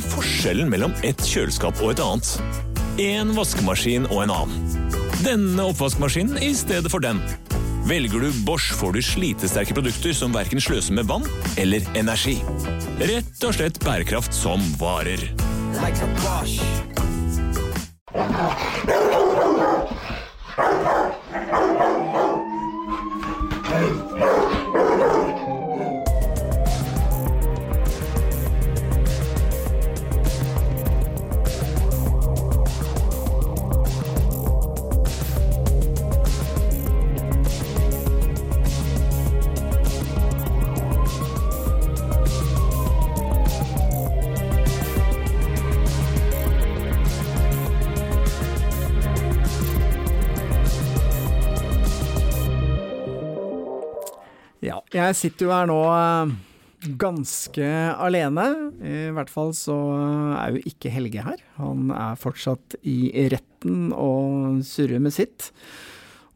er forskjellen mellom et kjøleskap og et annet? En vaskemaskin og en annen. Denne oppvaskmaskinen i stedet for den. Velger du Bosch, får du slitesterke produkter som verken sløser med vann eller energi. Rett og slett bærekraft som varer. like a Bosch. Ja, jeg sitter jo her nå eh, ganske alene. I hvert fall så eh, er jo ikke Helge her. Han er fortsatt i retten og surrer med sitt.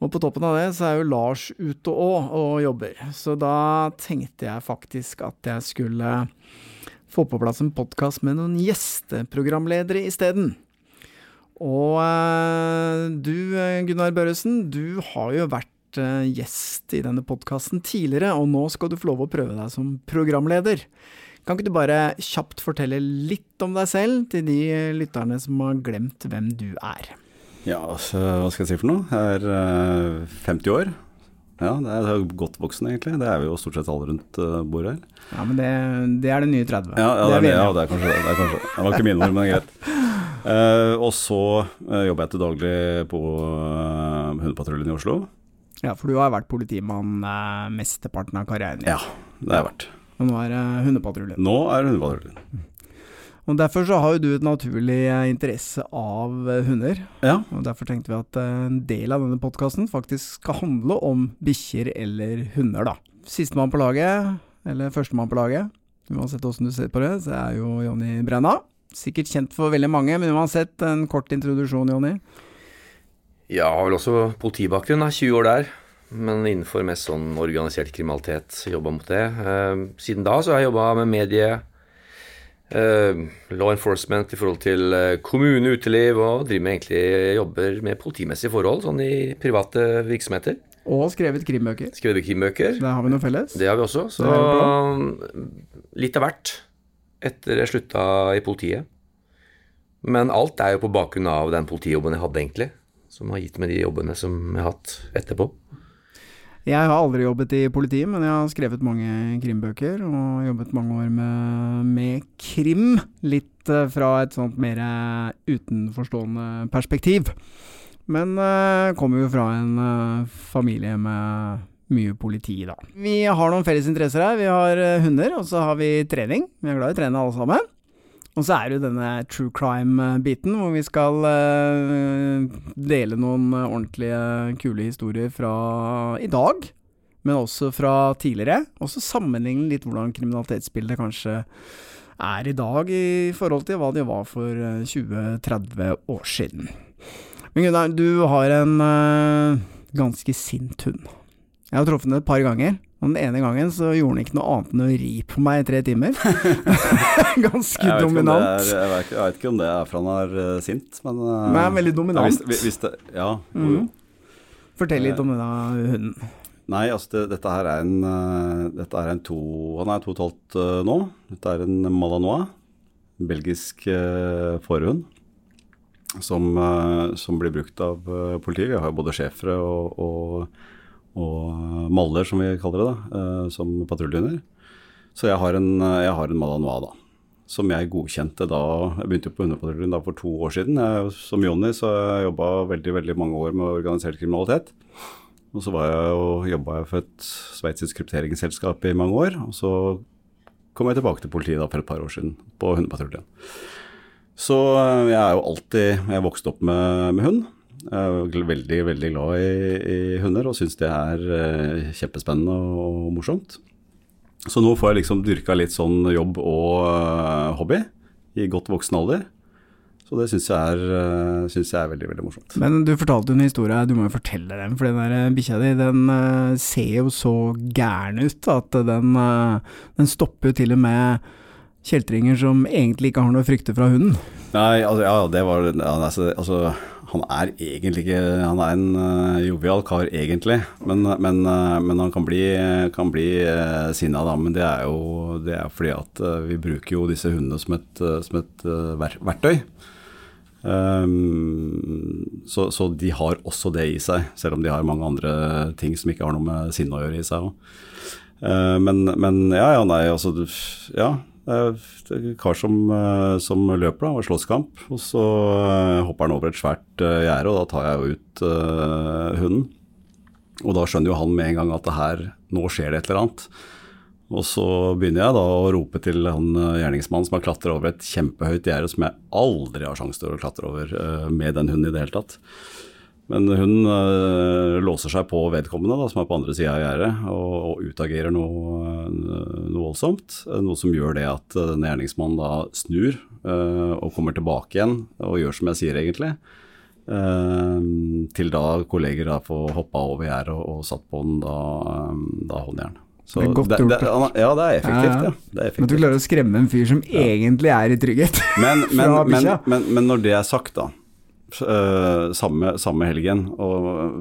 Og på toppen av det så er jo Lars ute òg og jobber. Så da tenkte jeg faktisk at jeg skulle få på plass en podkast med noen gjesteprogramledere isteden. Og eh, du Gunnar Børresen, du har jo vært eh, gjest i denne podkasten tidligere, og nå skal du få lov å prøve deg som programleder. Kan ikke du bare kjapt fortelle litt om deg selv til de lytterne som har glemt hvem du er? Ja, altså, hva skal jeg si for noe? Jeg er eh, 50 år. Ja, det er, godt voksen egentlig. Det er vi jo stort sett alle rundt uh, bordet her. Ja, men det, det er det nye 30. Ja, ja, det, er det, ja det, er kanskje det. er kanskje, det. det var ikke mine ord, men det er greit. Uh, og så uh, jobber jeg til daglig på uh, Hundepatruljen i Oslo. Ja, for du har vært politimann eh, mesteparten av karrieren din. Ja, det har jeg vært. Og nå er det Hundepatruljen. Nå er det Hundepatruljen. Og derfor så har jo du et naturlig eh, interesse av eh, hunder. Ja, Og derfor tenkte vi at eh, en del av denne podkasten faktisk skal handle om bikkjer eller hunder, da. Sistemann på laget, eller førstemann på laget, uansett åssen du ser på det, så er jo Jonny Brenna. Sikkert kjent for veldig mange, men uansett, en kort introduksjon, Jonny. Ja, har vel også politibakgrunn, da. 20 år der. Men innenfor mest sånn organisert kriminalitet. Jobba mot det. Eh, siden da så har jeg jobba med medie, eh, law enforcement i forhold til eh, kommune, uteliv, og driver med egentlig jobber med politimessige forhold, sånn i private virksomheter. Og skrevet krimbøker. Skrevet krimbøker. Der har vi noe felles. Det har vi også. Så litt av hvert etter jeg slutta i politiet. Men alt er jo på bakgrunn av den politijobben jeg hadde, egentlig. Som har gitt meg de jobbene som jeg har hatt etterpå. Jeg har aldri jobbet i politiet, men jeg har skrevet mange krimbøker, og jobbet mange år med, med krim. Litt eh, fra et sånt mer eh, utenforstående perspektiv. Men uh, kommer jo fra en uh, familie med mye politi, da. Vi har noen felles interesser her. Vi har uh, hunder, og så har vi trening. Vi er glad i å trene alle sammen. Og så er det jo denne true crime-biten, hvor vi skal eh, dele noen eh, ordentlige, kule historier fra i dag, men også fra tidligere. Og så sammenligne litt hvordan kriminalitetsbildet kanskje er i dag i forhold til hva det var for eh, 20-30 år siden. Men Gunnar, du har en eh, ganske sint hund. Jeg har truffet den et par ganger. Og den ene gangen så gjorde han ikke noe annet enn å ri på meg i tre timer. Ganske jeg dominant. er, jeg, vet, ikke- jeg vet ikke om det er for han er uh, sint, men uh, Men er veldig dominant. Ja, hvis, hvis det, ja, Mm. Fortell litt om denne hunden. Nei, altså det, dette her er en, uh, dette er en to, han er to og et halvt uh, nå. Dette er en Malanois, belgisk uh, forhund, som, som blir brukt av politiet. Vi har jo både schæfere og, og, og maller, som vi kaller det, da, eh, som patruljehunder. Så jeg har en, eh, jeg en Malanois, da. Som jeg godkjente da Jeg begynte på hundepatruljen da for to år siden. Jeg, som Jonny så jeg jobba veldig veldig mange år med organisert kriminalitet. Og så var jeg og jobba for et sveitsisk krypteringsselskap i mange år. Og så kom jeg tilbake til politiet da for et par år siden på hundepatruljen. Så eh, jeg er jo alltid Jeg vokste vokst opp med, med hund. Jeg er veldig, veldig glad i, i hunder og syns det er eh, kjempespennende og morsomt. Så nå får jeg liksom dyrka litt sånn jobb og eh, hobby i godt voksen alder. Så det syns jeg, eh, jeg er veldig, veldig morsomt. Men du fortalte en historie, du må jo fortelle den. For den der bikkja di, den ser jo så gæren ut at den, den stopper jo til og med kjeltringer som egentlig ikke har noe å frykte fra hunden. Nei, altså, ja, det var altså, altså, han er egentlig ikke Han er en uh, jovial kar, egentlig. Men, men, uh, men han kan bli, kan bli uh, sinna, da. Men det er jo det er fordi at vi bruker jo disse hundene som et, som et ver verktøy. Um, så, så, de har også det i seg, selv om de har mange andre ting som ikke har noe med sinne å gjøre i seg òg. men, men ja, ja, nei, altså Ja kar som, eh, som løper da, og slåsskamp. Og så eh, hopper han over et svært eh, gjerde, og da tar jeg jo ut uh, hunden. Og da skjønner jo han med en gang at det her, nå skjer det et eller annet. Og så begynner jeg da å rope til han gjerningsmannen som har klatra over et kjempehøyt gjerde som jeg aldri har sjanse til å klatre over uh, med den hunden i det hele tatt. Men hun øh, låser seg på vedkommende, da, som er på andre sida av gjerdet, og, og, utagerer noe, noe, voldsomt. Noe som gjør det at denne gjerningsmannen da snur øh, og kommer tilbake igjen og gjør som jeg sier, egentlig. Uh, til da kolleger da får hoppa over gjerdet og, og, satt på den da, da håndjern. Så det er godt gjort. Det, ja, det er effektivt. Ja, ja. Det er effektivt. Men du klarer å skremme en fyr som egentlig er i trygghet. Men, men, men, men, når det er sagt, da uh, samme, samme, helgen.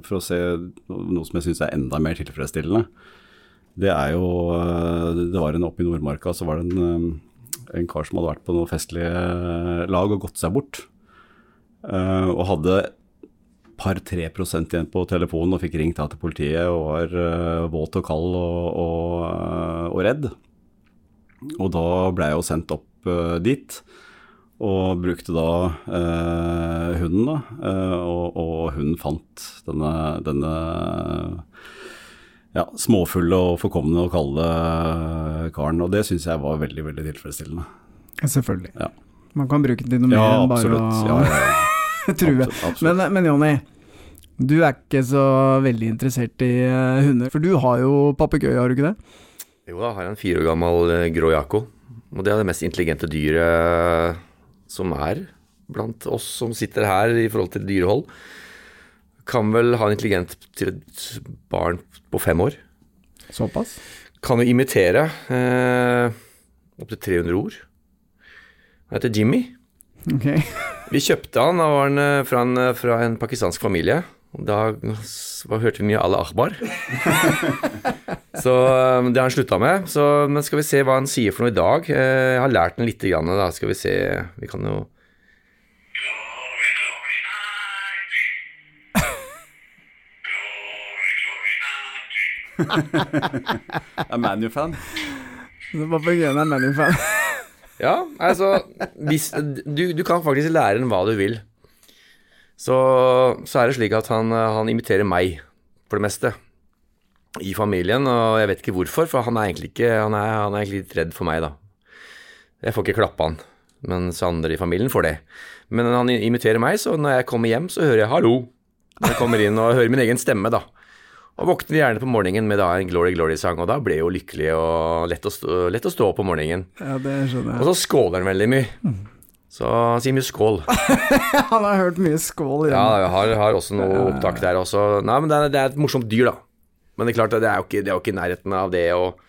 For å se noe som jeg syns er enda mer tilfredsstillende, det er jo uh, Det var en oppe i Nordmarka, så var det en, um, en kar som hadde vært på noen festlige lag og gått seg bort. og hadde par-tre prosent igjen på telefonen og fikk ringt til politiet og var våt og kald og, og, og, redd. Og da ble jeg jo sendt opp dit. Og brukte da eh, hunden, da. Eh, og, og, hunden fant denne, denne ja, småfulle og forkomne og kalde karen. Og det syns jeg var veldig, veldig tilfredsstillende. Selvfølgelig. Ja. Man kan bruke den til noe mer ja, enn bare å ja, ja, true. Men, men Jonny, du er ikke så veldig interessert i uh, hunder. For du har jo papegøye, har du ikke det? Jo, jeg har en fire år gammel uh, grå jako. Og det er det mest intelligente dyret som er blant oss som sitter her i forhold til dyrehold, kan vel ha en intelligent til et barn på fem år. Såpass? Kan jo imitere eh, opptil 300 ord. Han heter Jimmy. Okay. vi kjøpte han, da var han eh, fra en, fra en pakistansk familie. Da hørte vi mye Allah Akbar. så eh, det har han slutta med. Så, men skal vi se hva han sier for noe i dag. Eh, jeg har lært den lite grann, da. Skal vi se Vi kan jo Jeg er ManU-fan. Papegøyen er ManU-fan. ja, altså hvis, du, du kan faktisk lære den hva du vil. Så, så, er det slik at han, han, imiterer meg, for det meste, i familien. Og jeg vet ikke hvorfor, for han er egentlig ikke Han er, han er egentlig litt redd for meg, da. Jeg får ikke klappe han, mens andre i familien får det. Men han imiterer meg, så når jeg kommer hjem, så hører jeg 'hallo' når jeg kommer inn og hører min egen stemme, da. Og våkner gjerne på morgenen med da en Glory Glory-sang, og da ble jeg jo lykkelig og lett å, stå, lett å stå opp om morgenen. Ja, det skjønner jeg. Og så skåler han veldig mye. Mm. Så han sier mye skål. han har hørt mye skål igjen. Ja, jeg har, har også noe opptak der også. Nei, men det er, det er, et morsomt dyr, da. Men det er klart, det er jo ikke, det er jo ikke nærheten av det og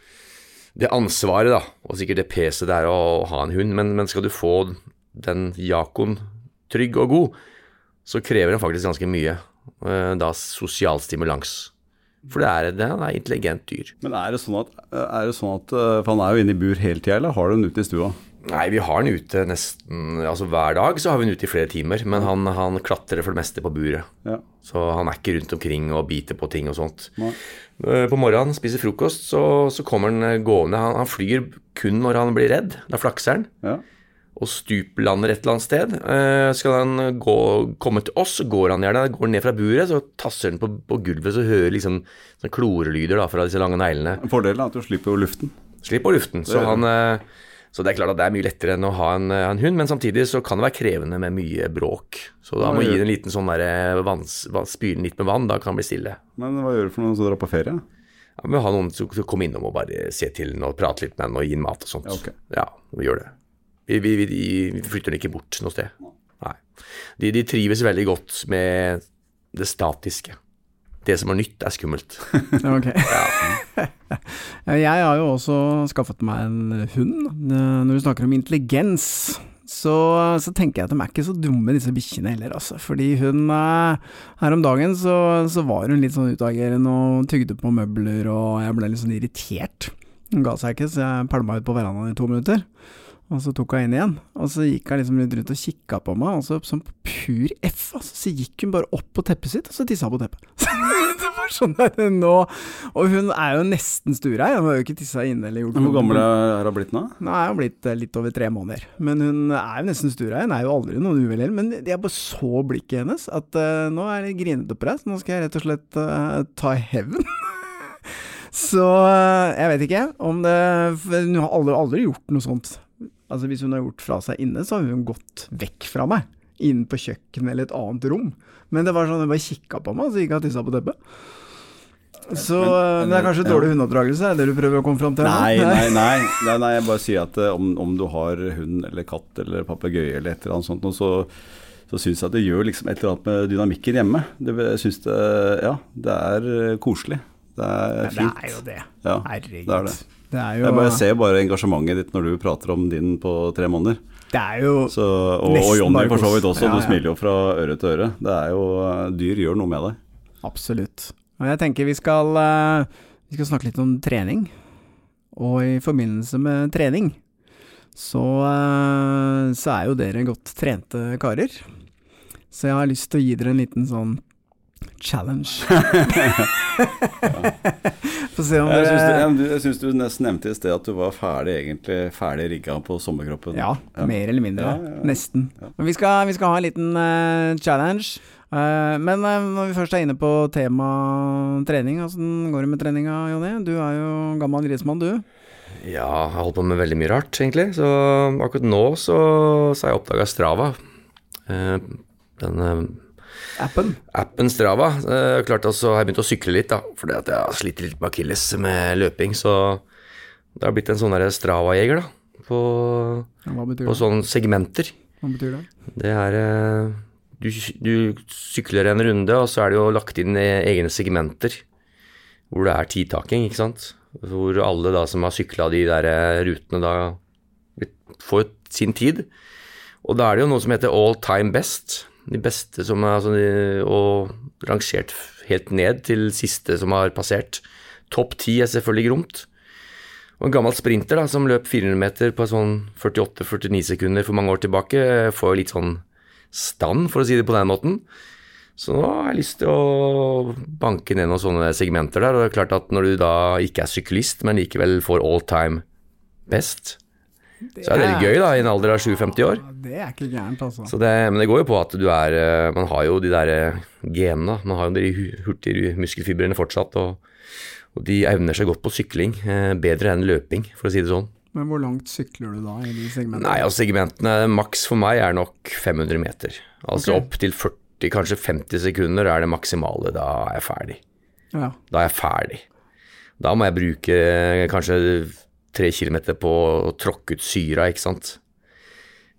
Det ansvaret, da, og sikkert det peset det er å ha en hund, men, men skal du få den Jakon trygg og god, så krever den faktisk ganske mye. Eh, da sosial stimulans. For det er, det er et intelligent dyr. Men er det sånn at, er det sånn at eh, For han er jo inne i bur hele tida, eller har du den ute i stua? Nei, vi har den ute nesten Altså hver dag så har vi den ute i flere timer. Men han, han klatrer for det meste på buret. Ja. Så han er ikke rundt omkring og biter på ting og sånt. Nei. Eh, på morgenen, spiser frokost, så, så kommer han eh, gående. Han, han, flyr kun når han blir redd. Da flakser han. Ja. Og stuplander et eller annet sted. Eh, skal han gå, komme til oss, så går han gjerne går ned fra buret, så tasser han på, på gulvet, så hører liksom sånn klorelyder da, fra disse lange neglene. Fordelen er at du slipper jo luften. Slipper luften. Så han eh, så det er klart at det er mye lettere enn å ha en, en, hund, men samtidig så kan det være krevende med mye bråk. Så da må du gi den en liten sånn derre Spyle litt med vann, da kan den bli stille. Men hva gjør du for noen som drar på ferie? Ja, Vi ha noen som kommer innom og bare se til den og prate litt med den og gi den mat og sånt. Ja, okay. ja vi gjør det. Vi, vi, vi, vi, flytter den ikke bort noe sted. Nei. De, de trives veldig godt med det statiske. Det som er nytt, er skummelt. ok. Ja. Jeg har jo også skaffet meg en hund. Når du snakker om intelligens, så, så, tenker jeg at de er ikke så dumme, disse bikkjene heller, altså. Fordi hun eh, Her om dagen så, så var hun litt sånn utagerende og tygde på møbler, og jeg ble litt sånn irritert. Hun ga seg ikke, så jeg pælma ut på verandaen i to minutter. Og så tok hun inn igjen, og så gikk hun liksom rundt og kikka på meg, og så som pur F, altså, så gikk hun bare opp på teppet sitt, og så tissa hun på teppet. det var sånn der nå. Og hun er jo nesten sturei, hun har jo ikke tissa inne eller gjort noe. Hvor gammel er hun blitt nå? Nå er hun blitt eh, litt over tre måneder. Men hun er jo nesten sturei, hun er jo aldri noen uvel men jeg bare så blikket hennes, at uh, nå er det grinete oppreist, nå skal jeg rett og slett uh, ta hevn. Så jeg vet ikke om det Hun har aldri, aldri gjort noe sånt Altså Hvis hun har gjort fra seg inne, så har hun gått vekk fra meg. Inn på kjøkkenet eller et annet rom. Men det var sånn hun bare kikka på meg, så gikk hun og tissa på teppet. Så men, men, men, det er kanskje dårlig hundeoppdragelse, er det du prøver å komme fram til? Nei, nei, nei, nei, nei, jeg bare sier at eh, om, om du har hund eller katt eller papegøye eller et eller annet sånt, så, så syns jeg at det gjør liksom et eller annet med dynamikken hjemme. Det, jeg det, ja, det er eh, koselig. Det er fint. Det er jo det. Ja, Herregud. Det er det. Det er jo, jeg bare ser bare engasjementet ditt når du prater om din på tre måneder. Det er jo så, og, og Jonny for så vidt også, ja, ja. du smiler jo fra øre til øre. Det er jo Dyr gjør noe med deg. Absolutt. Og jeg tenker vi skal, uh, vi skal snakke litt om trening. Og i forbindelse med trening så, uh, så er jo dere godt trente karer. Så jeg har lyst til å gi dere en liten sånn challenge. Få se om jeg syns, du, jeg syns du nesten nevnte i sted at du var ferdig egentlig ferdig rigga på sommerkroppen. Ja, ja. mer eller mindre. Ja, ja, nesten. Men vi skal, vi skal, ha en liten uh, challenge. Uh, men uh, når vi først er inne på tema trening, åssen går det med treninga, Jonny? Du er jo gammel grismann, du. Ja, jeg holder på med veldig mye rart, egentlig. Så akkurat nå så, så har jeg oppdaga Strava. den Appen? Appen Strava. Uh, klart har jeg begynt å sykle litt, da, fordi at jeg har slitt litt med akilles med løping. Så det har blitt en sånn Strava-jeger, da. På, på sånne segmenter. Hva betyr det? Det er uh, du, du, sykler en runde, og så er det jo lagt inn egne segmenter hvor det er tidtaking, ikke sant. Hvor alle da som har sykla de der eh, rutene, da får sin tid. Og da er det jo noe som heter all time best. De beste som er altså, Og rangert helt ned til siste som har passert. Topp ti er selvfølgelig gromt. Og en gammel sprinter da, som løp 400 meter på sånn 48-49 sekunder for mange år tilbake, får jo litt sånn stand, for å si det på den måten. Så nå har jeg lyst til å banke ned noen sånne segmenter der. Og det er klart at når du da ikke er syklist, men likevel får all time best, så er det litt gøy, da, i en alder av 57 år. Det er ikke gærent, altså. Det, men det går jo på at du er eh, Man har jo de der eh, genene. Man har jo de hurtige muskelfibrene fortsatt, og, og, de evner seg godt på sykling. Eh, bedre enn løping, for å si det sånn. Men hvor langt sykler du da i de segmentene? Nei, altså Segmentene maks for meg er nok 500 meter. Altså okay. opp til 40, kanskje 50 sekunder er det maksimale. Da er jeg ferdig. Ja. Da er jeg ferdig. Da må jeg bruke kanskje tre kilometer på å tråkke ut syra, ikke sant.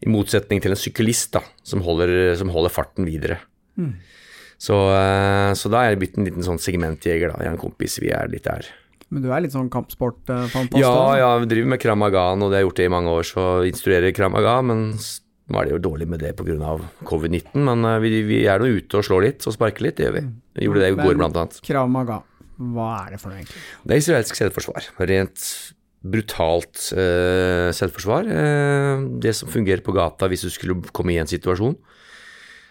I motsetning til en syklist da, som holder, som holder farten videre. Mm. Så, eh, så, da er jeg blitt en liten sånn segmentjeger, da. Jeg er en kompis, vi er litt der. Men du er litt sånn kampsportfantast? Ja, ja, vi driver med kramagan, og det har jeg gjort det i mange år, så instruerer kramagan. Men nå er det jo dårlig med det pga. covid-19. Men eh, vi, vi er nå ute og slår litt og sparker litt, det gjør vi. Vi gjorde det i går, blant annet. Kramagan, hva er det for noe, egentlig? Det er israelsk selvforsvar. Rent brutalt eh, selvforsvar. Eh, det som fungerer på gata hvis du skulle komme i en situasjon.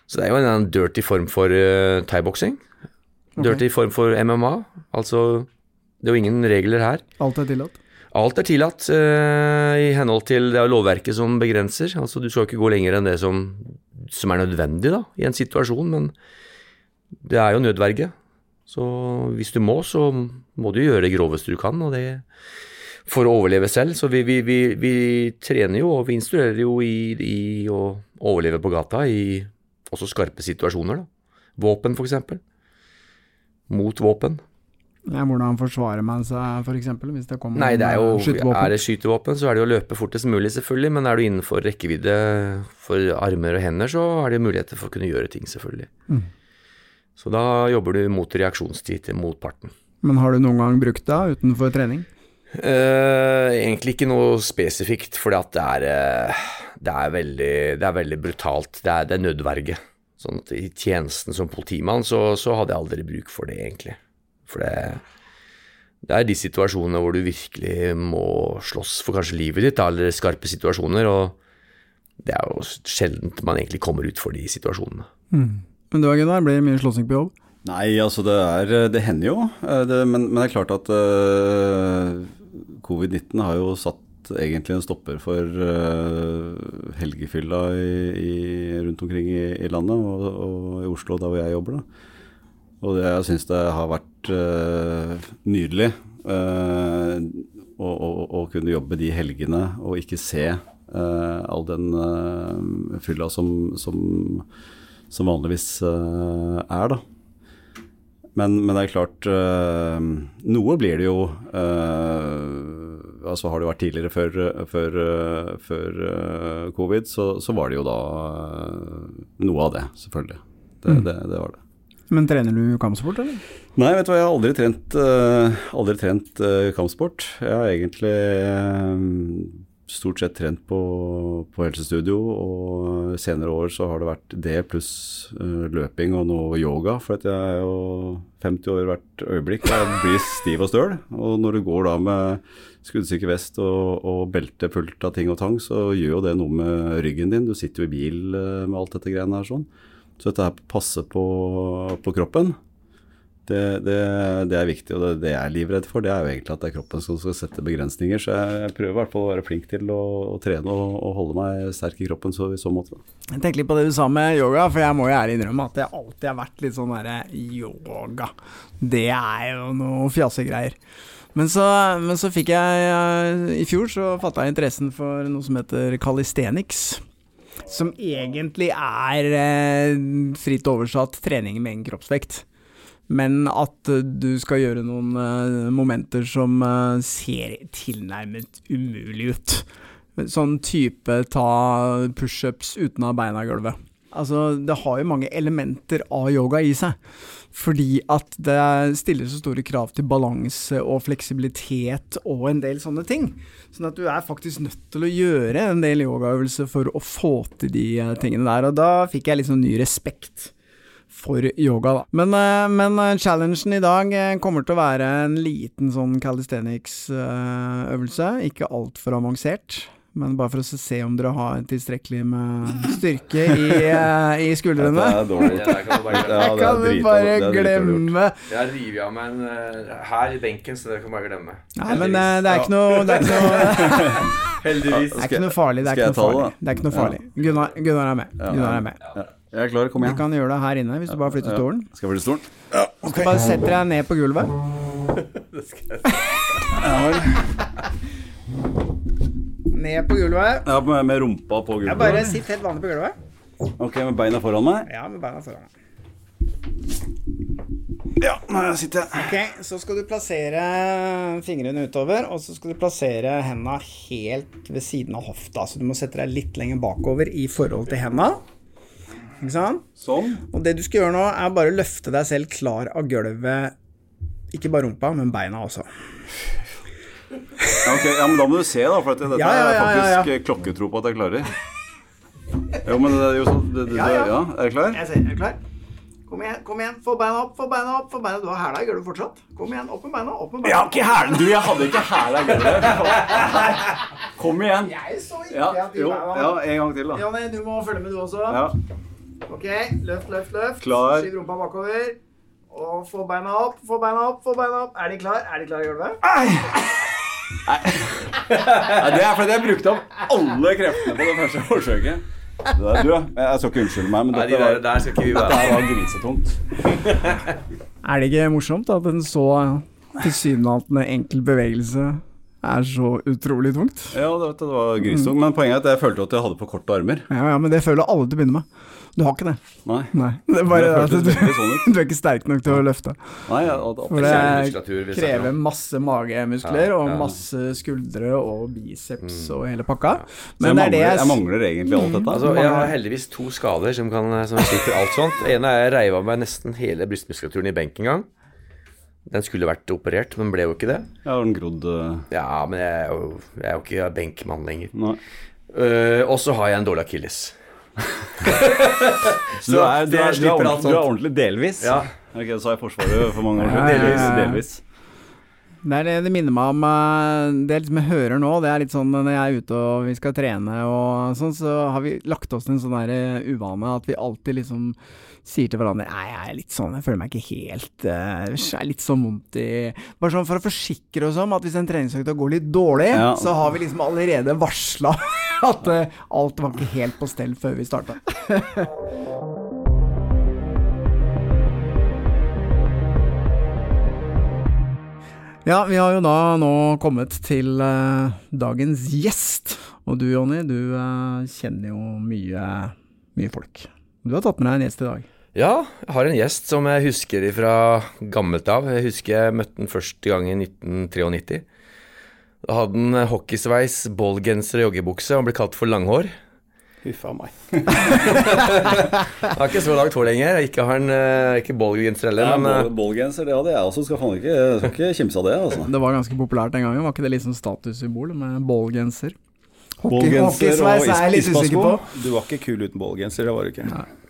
Så det er jo en, en dirty form for eh, thaiboksing. Okay. Dirty form for MMA. Altså, det er jo ingen regler her. Alt er tillatt? Alt er tillatt eh, i henhold til det er lovverket som begrenser. Altså, du skal ikke gå lenger enn det som, som er nødvendig da, i en situasjon, men det er jo nødverge. Så hvis du må, så må du gjøre det groveste du kan, og det for å overleve selv. Så vi, vi, vi, vi trener jo og vi instruerer jo i, i, å overleve på gata i også skarpe situasjoner. da. Våpen, f.eks. Mot våpen. Ja, hvordan forsvarer man seg, f.eks. hvis det kommer Nei, det er jo, skytevåpen? Er det skytevåpen, så er det jo å løpe fortest mulig, selvfølgelig. Men er du innenfor rekkevidde for armer og hender, så er det muligheter for å kunne gjøre ting, selvfølgelig. Mm. Så da jobber du mot reaksjonstid til motparten. Men har du noen gang brukt det utenfor trening? Eh, egentlig ikke noe spesifikt, for det er, eh, det er, det er veldig brutalt. Det er, det er nødverge. Sånn at I tjenesten som politimann så, så hadde jeg aldri bruk for det, egentlig. For det, det er de situasjonene hvor du virkelig må slåss for kanskje livet ditt, eller skarpe situasjoner, og det er jo sjelden man egentlig kommer ut for de situasjonene. Men du Gunnar, blir det mye slåssing på jobb? Nei, altså det er Det hender jo. eh, Det, men, men det er klart at uh, covid-19 har jo satt egentlig en stopper for uh, helgefylla i, i, rundt omkring i, i landet, og, og, i Oslo, der hvor jeg jobber. da. Og det, jeg syns det har vært uh, nydelig uh, å, å, å, kunne jobbe de helgene og ikke se all den fylla som, som, som vanligvis er, da. Men, men, det er klart øh, Noe blir det jo øh, altså Har det vært tidligere før, før, før øh, covid, så, så, var det jo da noe av det, selvfølgelig. Det, mm. det, det, var det. Men trener du kampsport, eller? Nei, vet du hva, jeg har aldri trent, aldri trent kampsport. Jeg har egentlig stort sett trent på, på, helsestudio, og senere år så har det vært det pluss uh, løping og noe yoga. For jeg er jo 50 år hvert øyeblikk. Jeg blir stiv og støl. Og når du går da med skuddsikker vest og, og belte fullt av ting og tang, så gjør jo det noe med ryggen din. Du sitter jo i bil uh, med alt dette greiene her sånn. Så dette her passer på, på kroppen. Det, det, det, er viktig, og det, det jeg er livredd for, det er jo egentlig at det er kroppen som skal sette begrensninger. Så jeg prøver i hvert fall å være flink til å, å trene og, og, holde meg sterk i kroppen så, i så måte. Jeg tenker litt på det du sa med yoga, for jeg må jo ærlig innrømme at jeg alltid har vært litt sånn derre yoga. Det er jo noe fjasegreier. Men så, men så fikk jeg I fjor så fatta jeg interessen for noe som heter calisthenics. Som egentlig er eh, fritt oversatt trening med egen kroppsvekt men at eh, du skal gjøre noen uh, momenter som uh, ser tilnærmet umulig ut. Sånn type ta pushups uten ha beina i gulvet. Altså, det har jo mange elementer av yoga i seg. Fordi at det stiller så store krav til balanse og fleksibilitet og en del sånne ting. Sånn at du er faktisk nødt til å gjøre en del yogaøvelser for å få til de tingene der. Og da fikk jeg sånn ny respekt for yoga, da. Men, eh, men eh, challengen i dag eh, kommer til å være en liten sånn calisthenics-øvelse. Ikke altfor avansert. Men bare for å se om dere har tilstrekkelig med styrke i, i skuldrene. Det er dårlig. Det kan du bare glemme. Jeg river av meg en her i benken, så det kan du bare glemme. Nei, men det er ikke noe, det er ikke noe Heldigvis. Det er ikke noe farlig. Det er ikke noe farlig. Det er ikke noe farlig. Gunnar, Gunnar er med. Gunnar er med. Jeg er klar, kom igjen. Du kan gjøre det her inne hvis du bare flytter stolen. Skal jeg flytte stolen? Ja. ok. Bare setter deg ned på gulvet. det skal jeg Ned på gulvet. Ja, med, med rumpa på gulvet? Jeg bare sitt helt vanlig på gulvet. Ok, med beina foran meg? Ja, med beina foran meg. Ja, nå sitter jeg. Ok, Så skal du plassere fingrene utover, og så skal du plassere henda helt ved siden av hofta. Så du må sette deg litt lenger bakover i forhold til henda. Ikke sant? Sånn. Og det du skal gjøre nå, er bare å løfte deg selv klar av gulvet. Ikke bare rumpa, men beina også. Ja, okay. ja, men da må du se, da, for dette ja, ja, er faktisk eh, klokketro på at jeg klarer. Jo, men det er jo sånn det, det, ja, ja. Er du klar? Jeg ser, er du klar? Kom igjen, kom igjen, få beina opp, få beina opp. få beina Du har hæla i gulvet fortsatt. Kom igjen, opp med beina. opp med beina Jeg har ikke hæla Du, jeg hadde ikke hæla i gulvet. Kom igjen. Jeg så ikke ja, at de jo, ja, en gang til, da. Ja, nei, du må følge med, du også. Ja. Ok, løft, løft, løft. Klar. Skyv rumpa bakover. Og få beina opp, få beina opp, få beina opp. Er de klar? Er de klar i gulvet? Nei. det er fordi jeg brukte opp alle kreftene på det første forsøket. Du, jeg skal ikke unnskylde meg, men dette, der, der skal ikke vi være. var grisetungt. er det ikke morsomt at en så tilsynelatende enkel bevegelse er så utrolig tungt? Ja, det, det var grisetungt. Men poenget er at jeg følte at jeg hadde for korte armer. Ja, ja, men det føler alle til å begynne med. Du har ikke det. Nei. Nei. Det er bare det at du, sånn du, er ikke sterk nok til å løfte. Nei, og det, For det krever masse magemuskler ja, ja. og masse skuldre og biceps mm. og hele pakka. Men jeg, mangler, jeg, jeg mangler egentlig alt dette. Altså, jeg har heldigvis to skader som, kan, som slipper alt sånt. Den ene er jeg reiv av meg nesten hele brystmuskulaturen i benk en gang. Den skulle vært operert, men ble jo ikke det. Ja, den grodd eh, Ja, men jeg er jo, jeg er jo ikke benkmann lenger. Eh, og så har jeg en dårlig akilles. Så du er, du, er, du, er ordentlig, du er ordentlig delvis? Ja. Ok, så har jeg Forsvaret for mange år siden. Delvis. delvis. Det er det det minner meg om eh, Det liksom jeg hører nå, det er litt sånn når jeg er ute og vi skal trene og sånn, så har vi lagt oss til en sånn der eh, uvane at vi alltid liksom sier til hverandre Nei, jeg er litt sånn, jeg føler meg ikke helt eh, Jeg er litt sånn vondt i Bare sånn for å forsikre oss om at hvis en treningsøkt går litt dårlig, Ja. så har vi liksom allerede varsla at uh, alt var ikke helt på stell før vi starta. Ja, vi har jo da nå kommet til uh, dagens gjest. Og du Jonny, du uh, kjenner jo mye, mye folk. Du har tatt med deg en gjest i dag. Ja, jeg har en gjest som jeg husker fra gammelt av. Jeg husker jeg møtte den første gang i 1993. Da hadde han hockeysveis, ballgenser og joggebukse og ble kalt for Langhår. Huff a meg. Har ikke så langt hår lenger. Ikke har han eh, ikke ballgenser heller, Ja, men eh, Ballgenser, det hadde jeg også. Skal faen ikke, skal ikke kimse av det, altså. Det var ganske populært den gangen, var ikke det liksom statussymbol med ballgenser? Hockey- Ballgenser Hockeysveis og er jeg litt usikker på. Du var ikke kul uten ballgenser, det var du ikke.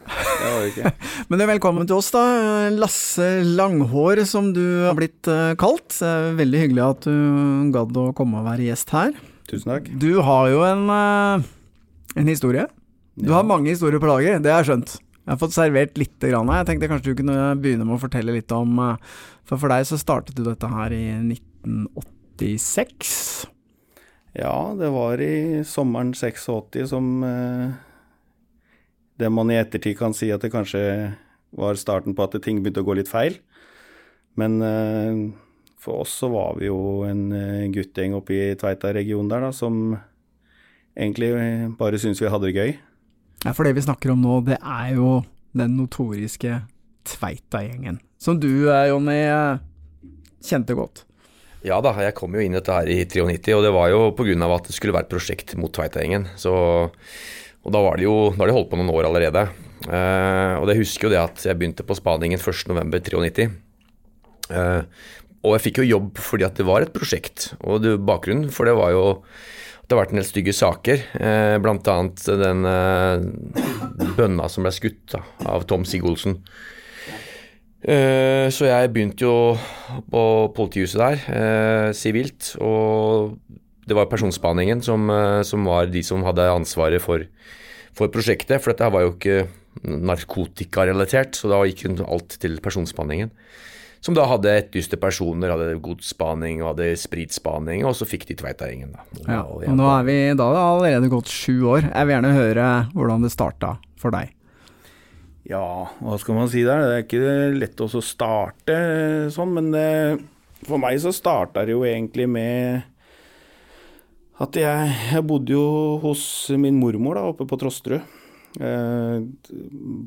Det var det ikke. Men velkommen til oss, da. Lasse Langhår, som du har blitt eh, kalt. Veldig hyggelig at du gadd å komme og være gjest her. Tusen takk. Du har jo en, eh, en historie. Du har mange historier på lager, det har jeg skjønt. Jeg har fått servert lite grann. Jeg tenkte kanskje du kunne begynne med å fortelle litt om eh, For for deg så startet du dette her i 1986. Ja, det var i sommeren 86 som eh, det man i ettertid kan si at det kanskje var starten på at ting begynte å gå litt feil. Men eh, for oss så var vi jo en eh, guttegjeng oppe i Tveita-regionen der da, som egentlig bare syntes vi hadde det gøy. Ja, for det vi snakker om nå, det er jo den notoriske Tveita-gjengen. Som du, eh, Jonny, eh, kjente godt. Ja da, jeg kom jo inn i dette her i 93, og det var jo pga. at det skulle være et prosjekt mot Tveita-gjengen. Så, og da var det jo Da har de holdt på noen år allerede. Uh, og jeg husker jo det at jeg begynte på spaningen 1.11.93. Eh, og jeg fikk jo jobb fordi at det var et prosjekt. Og det, bakgrunnen for det var jo at det har vært en del stygge saker. Eh, blant annet den eh, bønna som ble skutt da, av Tom Sigolsen. Eh, så jeg begynte jo på politihuset der, sivilt. og det var personspaningen som, eh, som var de som hadde ansvaret for, for prosjektet. For dette var jo ikke narkotikarelatert, så da gikk hun alt til personspaningen. Som da hadde etterlyste personer, hadde godsspaning og hadde spritspaning, og så fikk de Tveitagjengen, da. Ja, Og og nå er vi Da har det allerede gått sju år. Jeg vil gjerne høre hvordan det starta for deg. Ja, hva skal man si der? Det er ikke lett også å starte sånn, men det, for meg så starta det jo egentlig med at jeg, jeg bodde jo hos min mormor da, oppe på Trosterud. Eh,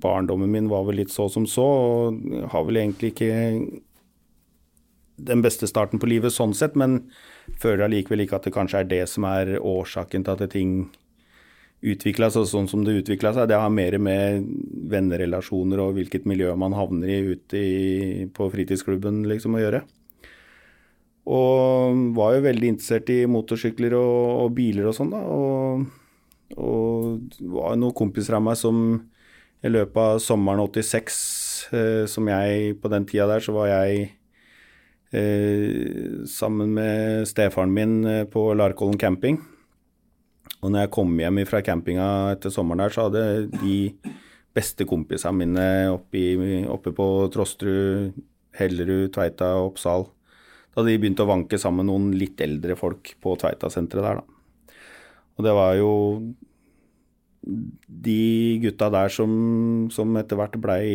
barndommen min var vel litt så som så, og har vel egentlig ikke den beste starten på livet sånn sett, men føler allikevel ikke at det kanskje er det som er årsaken til at ting utvikla seg sånn som det utvikla seg. Det har mer med vennerelasjoner og hvilket miljø man havner i ute i, på fritidsklubben liksom å gjøre. Og var jo veldig interessert i motorsykler og, og biler og sånn, da. Og, og var noen kompiser av meg som i løpet av sommeren 86, eh, som jeg på den tida der, så var jeg eh, sammen med stefaren min eh, på Larkollen camping. Og når jeg kom hjem fra campinga etter sommeren der, så hadde de beste kompisene mine oppe, oppe på Trosterud, Hellerud, Tveita og Oppsal Da de begynte å vanke sammen noen litt eldre folk på Tveita-senteret der, da. Og det var jo de gutta der som, som etter hvert blei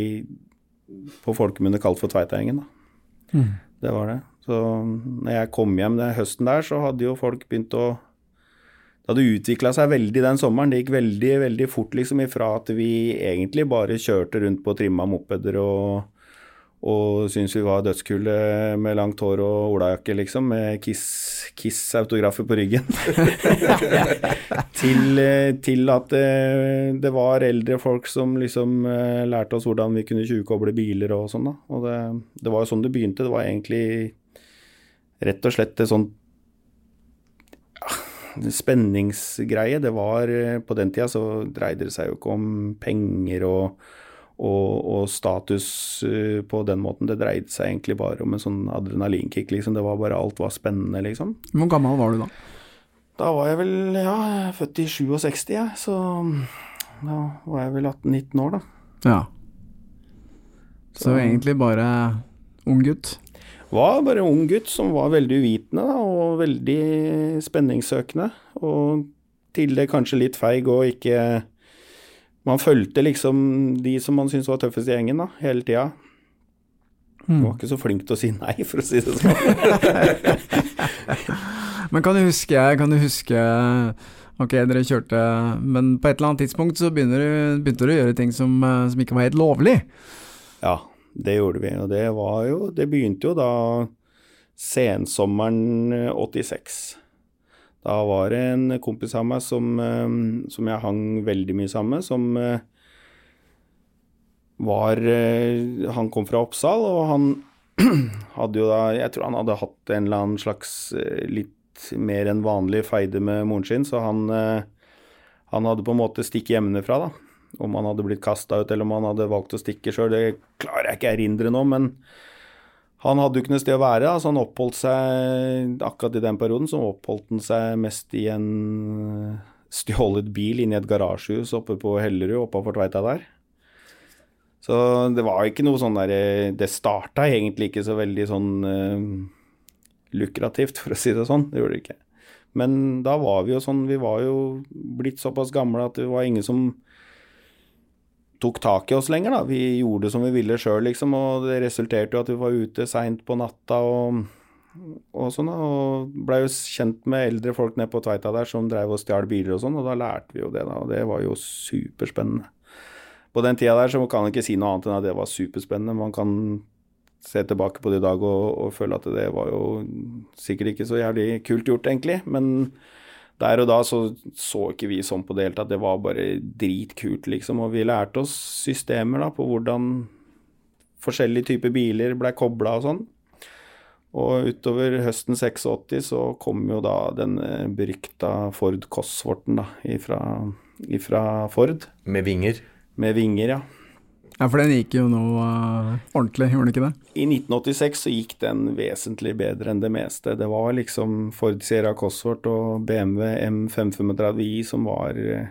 på folkemunne kalt for Tveitagjengen, da. Det var det. Så når jeg kom hjem den høsten der, så hadde jo folk begynt å det hadde utvikla seg veldig den sommeren. Det gikk veldig veldig fort liksom ifra at vi egentlig bare kjørte rundt på trimma mopeder og, og syntes vi var dødskule med langt hår og olajakke, liksom, med Kiss-autografer Kiss på ryggen. til, eh, til, at det, det, var eldre folk som liksom uh, lærte oss hvordan vi kunne tjuvkoble biler og sånn. da. Og det, det, var jo sånn det begynte. Det var egentlig rett og slett et sånt ja, spenningsgreie. Det var eh, På den tida så dreide det seg jo ikke om penger og og, og, status uh, på den måten. Det dreide seg egentlig bare om en sånn adrenalinkick, liksom. Det var bare alt var spennende, liksom. Hvor gammel var du da? Da var jeg vel, ja, født i 67, jeg. Så da var jeg vel 18-19 år, da. Ja. Så, så egentlig bare ung gutt? Var bare ung gutt som var veldig uvitende da, og veldig spenningssøkende. Og til det kanskje litt feig og ikke man fulgte liksom de som man syntes var tøffest i gjengen, da, hele tida. Mm. Var ikke så flink til å si nei, for å si det sånn. Men kan du huske, kan du huske Ok, dere kjørte Men på et eller annet tidspunkt så du, begynte du å gjøre ting som, eh, som, ikke var helt lovlig? Ja, det gjorde vi. Og det var jo Det begynte jo da sensommeren 86. Da var det en kompis av meg som, eh, som jeg hang veldig mye sammen med, som eh, var eh, Han kom fra Oppsal, og han hadde jo da Jeg tror han hadde hatt en eller annen slags litt mer enn vanlig feide med moren sin, så han, han hadde på en måte stikket hjemmefra, da. Om han hadde blitt kasta ut, eller om han hadde valgt å stikke sjøl, det klarer jeg ikke å erindre nå, men han hadde jo ikke noe sted å være, altså han oppholdt seg akkurat i den perioden så oppholdt han seg mest i en eh, stjålet bil inne i et garasjehus oppe på Hellerud, oppafor Tveita der. Så det var ikke noe sånn derre Det starta egentlig ikke så veldig sånn uh, lukrativt, for å si det sånn. Det gjorde det ikke. Men da var vi jo sånn Vi var jo blitt såpass gamle at det var ingen som tok tak i oss lenger, da. Vi gjorde som vi ville sjøl, liksom, og det resulterte jo at vi var ute seint på natta og, og sånn, og blei jo kjent med eldre folk nede på Tveita der som drev og stjal biler og sånn, og da lærte vi jo det, da, og det var jo superspennende. På den tida der så kan man ikke si noe annet enn at det var superspennende. Man kan se tilbake på det i dag og, og føle at det var jo sikkert ikke så jævlig kult gjort, egentlig, men der og da så, så ikke vi sånn på det hele tatt. Det var bare dritkult, liksom. Og vi lærte oss systemer da, på hvordan forskjellige typer biler ble kobla og sånn. Og utover høsten 86 så kom jo da den berykta Ford Cosworten da, ifra, ifra Ford. Med vinger? Med vinger, ja. Ja, for den gikk jo nå uh, ordentlig, gjorde den ikke det? I 1986 så gikk den vesentlig bedre enn det meste. Det var liksom Ford Sierra Cosworth og BMW M535i som var uh,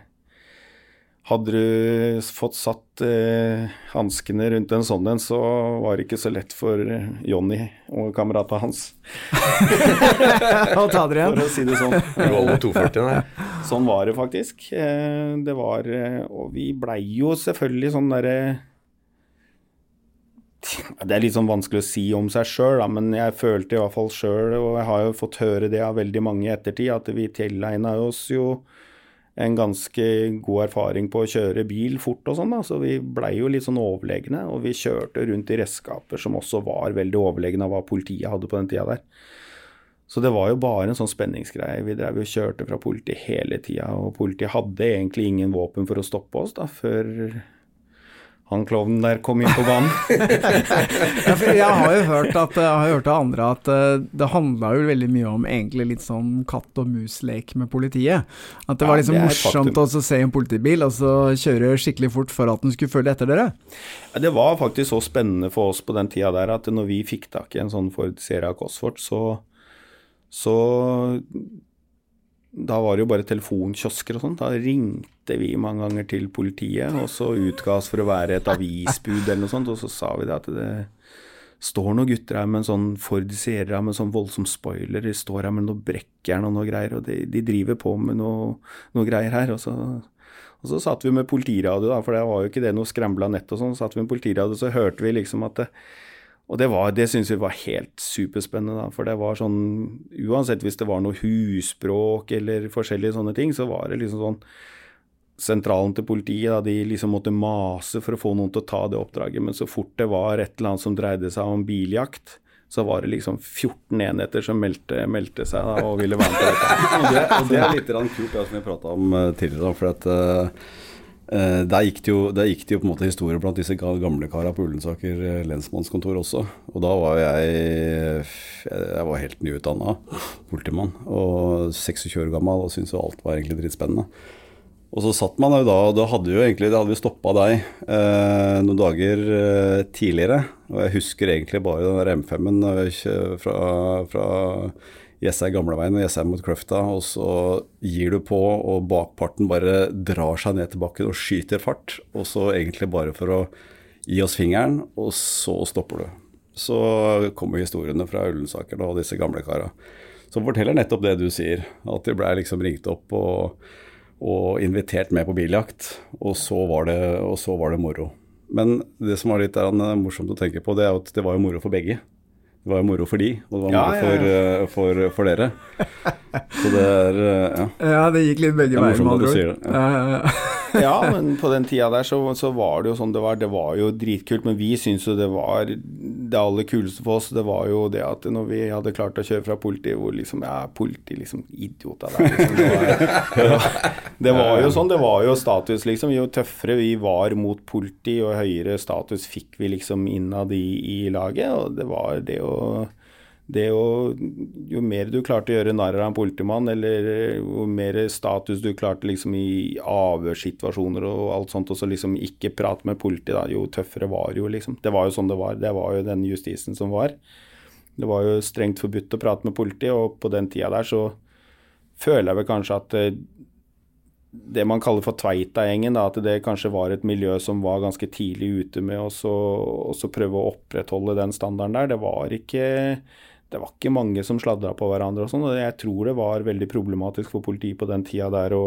Hadde du fått satt uh, hanskene rundt en sånn en, så var det ikke så lett for Jonny og kameratene hans. Å ta dere igjen. For å si det sånn. Volvo 240, nei. Sånn var det faktisk. Det var Og vi blei jo selvfølgelig sånn derre det er litt sånn vanskelig å si om seg sjøl, men jeg følte i hvert fall sjøl, og jeg har jo fått høre det av veldig mange i ettertid, at vi tilegna oss jo en ganske god erfaring på å kjøre bil fort og sånn, da. Så vi blei jo litt sånn overlegne, og vi kjørte rundt i redskaper som også var veldig overlegne av hva politiet hadde på den tida der. Så det var jo bare en sånn spenningsgreie. Vi drev og kjørte fra politiet hele tida, og politiet hadde egentlig ingen våpen for å stoppe oss da, før han klovnen der kom inn på banen. ja, jeg har jo hørt, at, jeg har hørt av andre at uh, det handla jo veldig mye om egentlig litt sånn katt og mus-lek med politiet. At det var liksom ja, det morsomt å se en politibil og så kjøre skikkelig fort for at den skulle følge etter dere. Ja, det var faktisk så spennende for oss på den tida der at når vi fikk tak i en sånn Ford Sierra Cosfort, så, så da var det jo bare telefonkiosker og sånn. Da ringte vi mange ganger til politiet, og så utga oss for å være et avisbud eller noe sånt, og så sa vi det at det står noen gutter her med en sånn Ford Sierra med sånn voldsom spoiler, de står her med noe brekkjern og noe greier, og de, de driver på med noe, noe greier her. Og så, og så satt vi med politiradio, da, for det var jo ikke det noe skrambla nett og sånn, så satt vi med politiradio, så hørte vi liksom at det, og det, var, det syns vi var helt superspennende, da. For det var sånn Uansett hvis det var noe husbråk eller forskjellige sånne ting, så var det liksom sånn sentralen til politiet, da, de liksom måtte mase for å få noen til å ta det oppdraget. Men så fort det var et eller annet som dreide seg om biljakt, så var det liksom 14 enheter som meldte, meldte seg da, og ville være med på dette. Og det, og det er litt kult, det som vi prata om uh, tidligere. for at uh, der, gikk jo, der, gikk det jo, på en måte historie blant disse gamle kara på Ullensaker lensmannskontor også. Og da var jeg Jeg var helt nyutdanna politimann og 26 år gammel og syntes jo alt var egentlig dritspennende. Og så satt man jo da, og da hadde jo egentlig, det hadde vi stoppa deg eh, noen dager eh, tidligere. Og jeg husker egentlig bare den der M5-en fra, fra Jessheim Gamleveien og Jessheim mot Kløfta, og så gir du på, og bakparten bare drar seg ned til bakken og skyter fart. Og så egentlig bare for å gi oss fingeren, og så stopper du. Så kommer historiene fra Ullensaker og disse gamle kara. Som forteller nettopp det du sier, at de blei liksom ringt opp og og invitert med på biljakt. Og så var det, så var det moro. Men det som var litt der, morsomt å tenke på, det er at det var jo moro for begge. Det var jo moro for de, og det var moro ja, ja, ja. For, eh, for, for, dere. Så det er eh, Ja, ja det gikk litt begge veier, med andre ord. Ja. Ja, ja, men på den tida der så, så, var det jo sånn det var. Det var jo dritkult, men vi syntes jo det var det aller kuleste for oss. Det var jo det at når vi hadde klart å kjøre fra politiet, hvor liksom Ja, politi, liksom Idioter der, liksom. Det var, jo sånn. Det var jo status, liksom. Jo tøffere vi var mot politi, og høyere status fikk vi liksom innad i, i laget. Og det var det å å, jo mer du klarte å gjøre narr av en politimann, eller jo mer status du klarte liksom i avhørssituasjoner og alt sånt, og så liksom ikke prate med politiet, da, jo tøffere var jo liksom. Det var jo sånn det var. Det var jo den justisen som var. Det var jo strengt forbudt å prate med politiet, og på den tida der så føler jeg vel kanskje at eh, det man kaller for Tveita-gjengen, at det kanskje var et miljø som var ganske tidlig ute med å prøve å opprettholde den standarden der. Det var ikke det var ikke mange som sladra på hverandre og sånn. Og jeg tror det var veldig problematisk for politiet på den tida der å,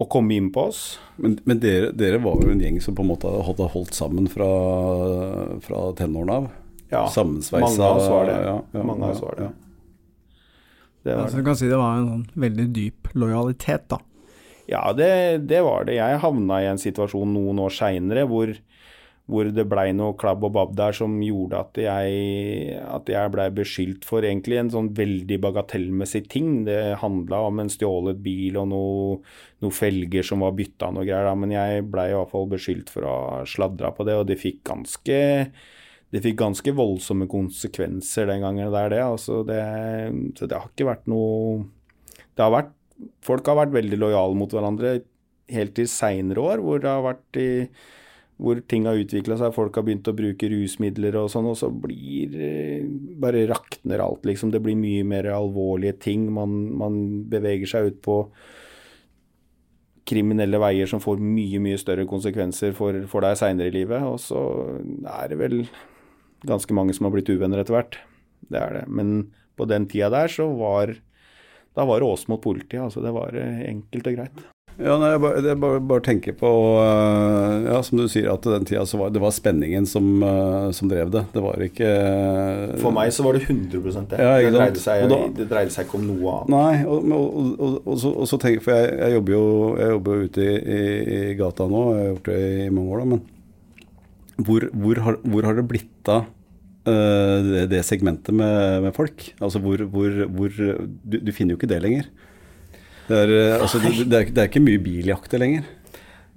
å komme inn på oss. Men, men dere, dere, var jo en gjeng som på en måte hadde holdt sammen fra, fra tenårene av? Ja, mange av oss var det. Ja, ja, mange av oss var det. det var det. du kan si det var en sånn veldig dyp lojalitet, da. Ja, det, det var det. Jeg havna i en situasjon noen år seinere hvor hvor det blei noe klabb og babb der som gjorde at jeg, at jeg blei beskyldt for egentlig en sånn veldig bagatellmessig ting. Det handla om en stjålet bil og noe, noe felger som var bytta og greier, men jeg blei i hvert fall beskyldt for å ha sladra på det, og det fikk ganske det fikk ganske voldsomme konsekvenser den gangen der, det. Altså det så det har ikke vært noe Det har vært Folk har vært veldig lojale mot hverandre helt til seinere år, hvor det har vært i hvor ting har utvikla seg, folk har begynt å bruke rusmidler og sånn, og så blir eh, Bare rakner alt, liksom. Det blir mye mer alvorlige ting. Man, man beveger seg ut på kriminelle veier som får mye, mye større konsekvenser for, for deg seinere i livet. Og så er det vel ganske mange som har blitt uvenner etter hvert. Det er det. Men på den tida der så var Da var det oss mot politiet. Altså det var eh, enkelt og greit. Ja, nei, jeg bare, jeg bare, bare tenker på uh, Ja, som du sier, at den tida så var det var spenningen som, uh, som drev det. Det var ikke uh, For meg så var det 100% det. Ja, det, dreide seg, da, det, dreide seg, ikke om noe annet. Nei, og, og, og, og så, så, tenker For jeg, jeg, jobber jo jeg jobber ute i, i, i, gata nå, jeg har gjort det i mange år, da, men hvor, hvor, har, hvor har det blitt av det, det, segmentet med, med folk? Altså hvor, hvor du, du finner jo ikke det lenger. Det er, eh, altså, det, det, er, det er, ikke mye biljakter lenger.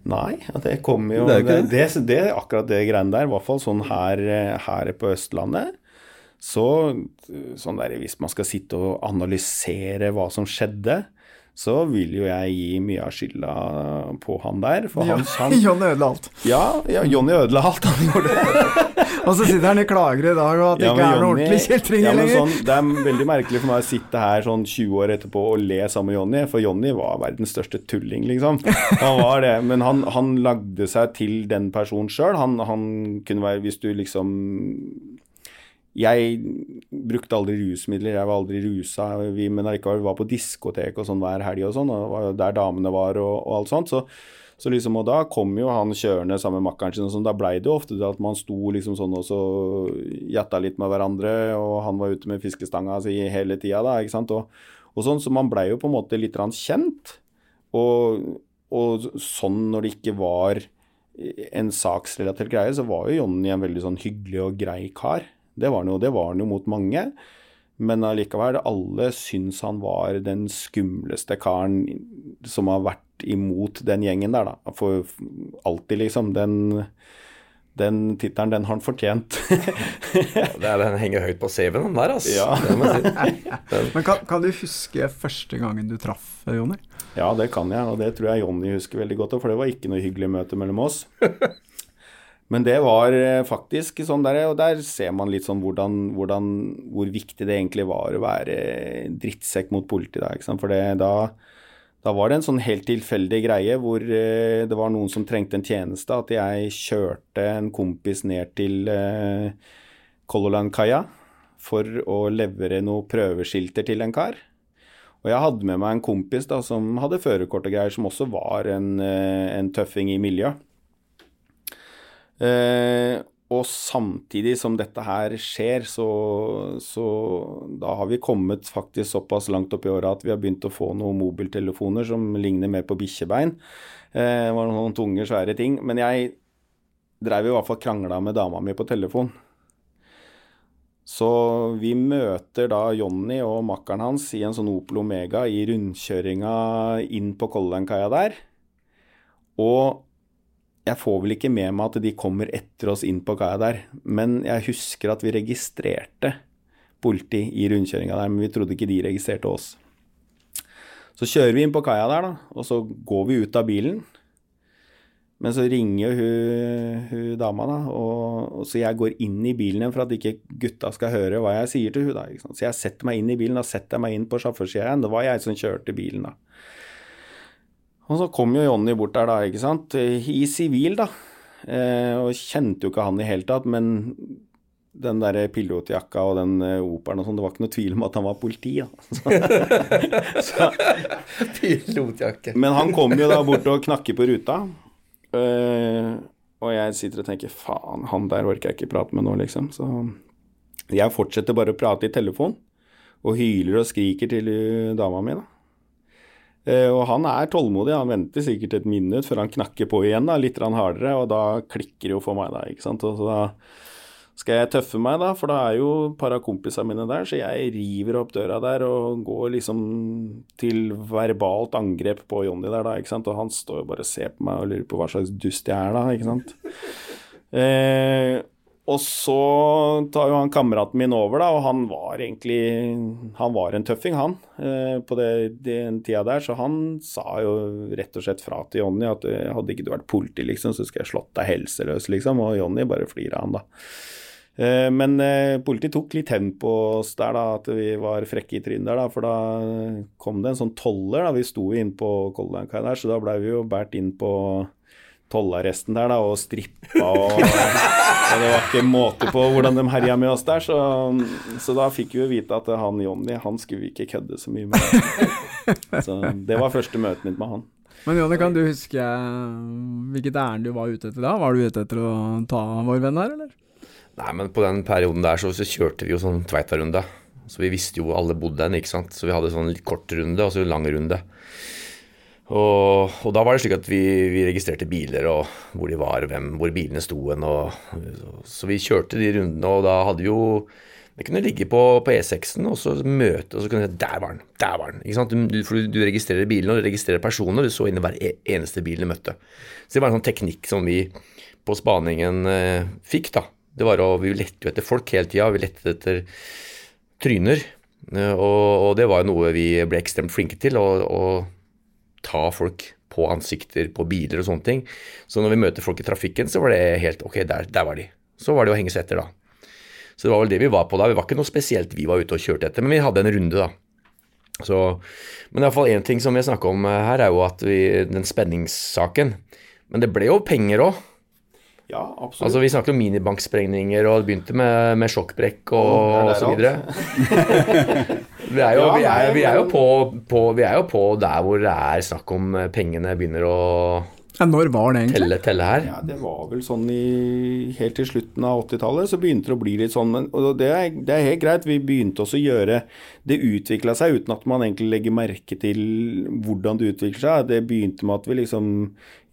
Nei, det kommer jo det er, det, det, akkurat det greiene der, i hvert fall sånn her, her på Østlandet. Så sånn der, hvis man skal sitte og analysere hva som skjedde, så vil jo jeg gi mye av skylda på han der. For ja, han, Jonny ødela alt. Ja, ja Jonny ødela alt, han gjorde det. og så sitter han i klager i dag, og at det ja, ikke er noen ordentlig kjeltring ja, lenger. Sånn, det er veldig merkelig for meg å sitte her sånn 20 år etterpå og le sammen med Jonny, for Jonny var verdens største tulling, liksom. Han var det, men han, han lagde seg til den personen sjøl. Han, han kunne være Hvis du liksom jeg brukte aldri rusmidler, jeg var aldri rusa, vi, men allikevel var på diskotek og sånn hver helg og sånn, og der damene var og, og alt sånt. Så, så, liksom, og da kom jo han kjørende sammen med makkeren sin, og sånn, da blei det jo ofte at man sto liksom sånn og så jatta litt med hverandre, og han var ute med fiskestanga si hele tida, da, ikke sant. Og, og sånn, så man blei jo på en måte litt kjent. Og, og sånn når det ikke var en saksrelatert greie, så var jo Jonny en veldig sånn hyggelig og grei kar. Det var han jo, det var han jo mot mange. Men allikevel, alle syns han var den skumleste karen som har vært imot den gjengen der, da. For alltid, liksom. Den den tittelen, den har han fortjent. ja, den henger høyt på CV-en, den der, altså. Ja. Men kan, kan, du huske første gangen du traff Jonny? Ja, det kan jeg, og det tror jeg Jonny husker veldig godt, for det var ikke noe hyggelig møte mellom oss. Men det var eh, faktisk sånn der, og der ser man litt sånn hvordan, hvordan, hvor viktig det egentlig var å være drittsekk mot politiet. Da, For det, da, da, var det en sånn helt tilfeldig greie hvor eh, det var noen som trengte en tjeneste. At jeg kjørte en kompis ned til eh, Color Line-kaia for å levere noen prøveskilter til en kar. Og jeg hadde med meg en kompis da, som hadde førerkort og greier, som også var en, eh, en tøffing i miljøet. Eh, og samtidig som dette her skjer, så, så, da har vi kommet faktisk såpass langt opp i åra at vi har begynt å få noen mobiltelefoner som ligner mer på bikkjebein. Eh, var noen tunge, svære ting. Men jeg dreiv i hvert fall krangla med dama mi på telefon. Så vi møter da Jonny og makkeren hans i en sånn Opel Omega i rundkjøringa inn på Color der. Og jeg får vel ikke med meg at de kommer etter oss inn på kaia der, men jeg husker at vi registrerte politi i rundkjøringa der, men vi trodde ikke de registrerte oss. Så kjører vi inn på kaia der, da, og så går vi ut av bilen. Men så ringer hun, hun dama, da, og, og, så jeg går inn i bilen igjen for at ikke gutta skal høre hva jeg sier til hun da, Så jeg setter meg inn i bilen, da setter jeg meg inn på sjåførsida igjen. Det var jeg som kjørte bilen, da. Og så kom jo Jonny bort der, da, ikke sant, i sivil, da. Eh, og kjente jo ikke han i hele tatt, men den der pilotjakka og den uh, operen og sånn, det var ikke noe tvil om at han var politi, da. Så, Pilotjakke. Men han kom jo da bort og knakker på ruta. Eh, og jeg sitter og tenker faen, han der orker jeg ikke prate med nå, liksom. Så jeg fortsetter bare å prate i telefon, og hyler og skriker til dama mi, da. Eh, og han er tålmodig, han venter sikkert et minutt før han knakker på igjen, da, litt hardere, og da klikker det jo for meg, da. ikke sant. Og så da skal jeg tøffe meg, da, for da er jo et par av kompisene mine der, så jeg river opp døra der og går liksom til verbalt angrep på Jonny der, da, ikke sant. Og han står jo bare og ser på meg og lurer på hva slags dust jeg er, da, ikke sant. Eh, og så tar jo han kameraten min over, da, og han var egentlig Han var en tøffing, han, eh, på det, den tida der. Så han sa jo rett og slett fra til Jonny at eh, hadde ikke du vært politi, liksom, så skulle jeg slått deg helseløs, liksom. Og Jonny bare flirer av han, da. Eh, men politiet tok litt hevn på oss der, da, at vi var frekke i trynet der, da. For da kom det en sånn toller, da. Vi sto inn på Color der, så da blei vi jo båret inn på tollarresten der, da, og strippa og, og Det var ikke måte på hvordan de herja med oss der, så, så da fikk vi vite at han Jonny, han skulle vi ikke kødde så mye med. Så det var første møtet mitt med han. Men Jonny, kan du huske hvilket ærend du var ute etter da? Var du ute etter å ta vår venn her, eller? Nei, men på den perioden der så, så kjørte vi jo sånn Tveita-runde. Så vi visste jo alle bodde den, ikke sant. Så vi hadde sånn litt kort runde og så lang runde. Og, og, da var det slik at vi, vi, registrerte biler og hvor de var, hvem, hvor bilene sto hen. Så vi kjørte de rundene, og da hadde vi jo Vi kunne ligge på, på E6-en og så møte, og så kunne vi si Der var den! Der var den! Ikke sant? Du, for du, registrerer bilene, og du registrerer personer. du så inn i hver e, eneste bil du møtte. Så det var en sånn teknikk som vi på spaningen eh, fikk, da. Det var å, Vi lette jo etter folk hele tida, vi lette etter tryner. Eh, og, og, det var noe vi ble ekstremt flinke til. og, og ta folk på ansikter på biler og sånne ting. Så når vi møter folk i trafikken, så var det helt Ok, der, der var de. Så var det å henge seg etter, da. Så det var vel det vi var på da. Vi var ikke noe spesielt vi var ute og kjørte etter, men vi hadde en runde, da. Så, men iallfall én ting som vi snakker om eh, her, er jo at vi, den spenningssaken Men det ble jo penger òg. Ja, absolutt. Altså, vi snakket om minibanksprengninger, og det begynte med, med sjokkbrekk og, oh, og så videre. vi, er jo, ja, vi, er, vi, er på, på, vi, er jo, på, der hvor det er snakk om eh, pengene begynner å Ja, når var det egentlig? Telle, telle her. Ja, det var vel sånn i Helt til slutten av 80-tallet så begynte det å bli litt sånn. Men, og det er, det er helt greit. Vi begynte også å gjøre Det utvikla seg uten at man egentlig legger merke til hvordan det utvikler seg. Det begynte med at vi liksom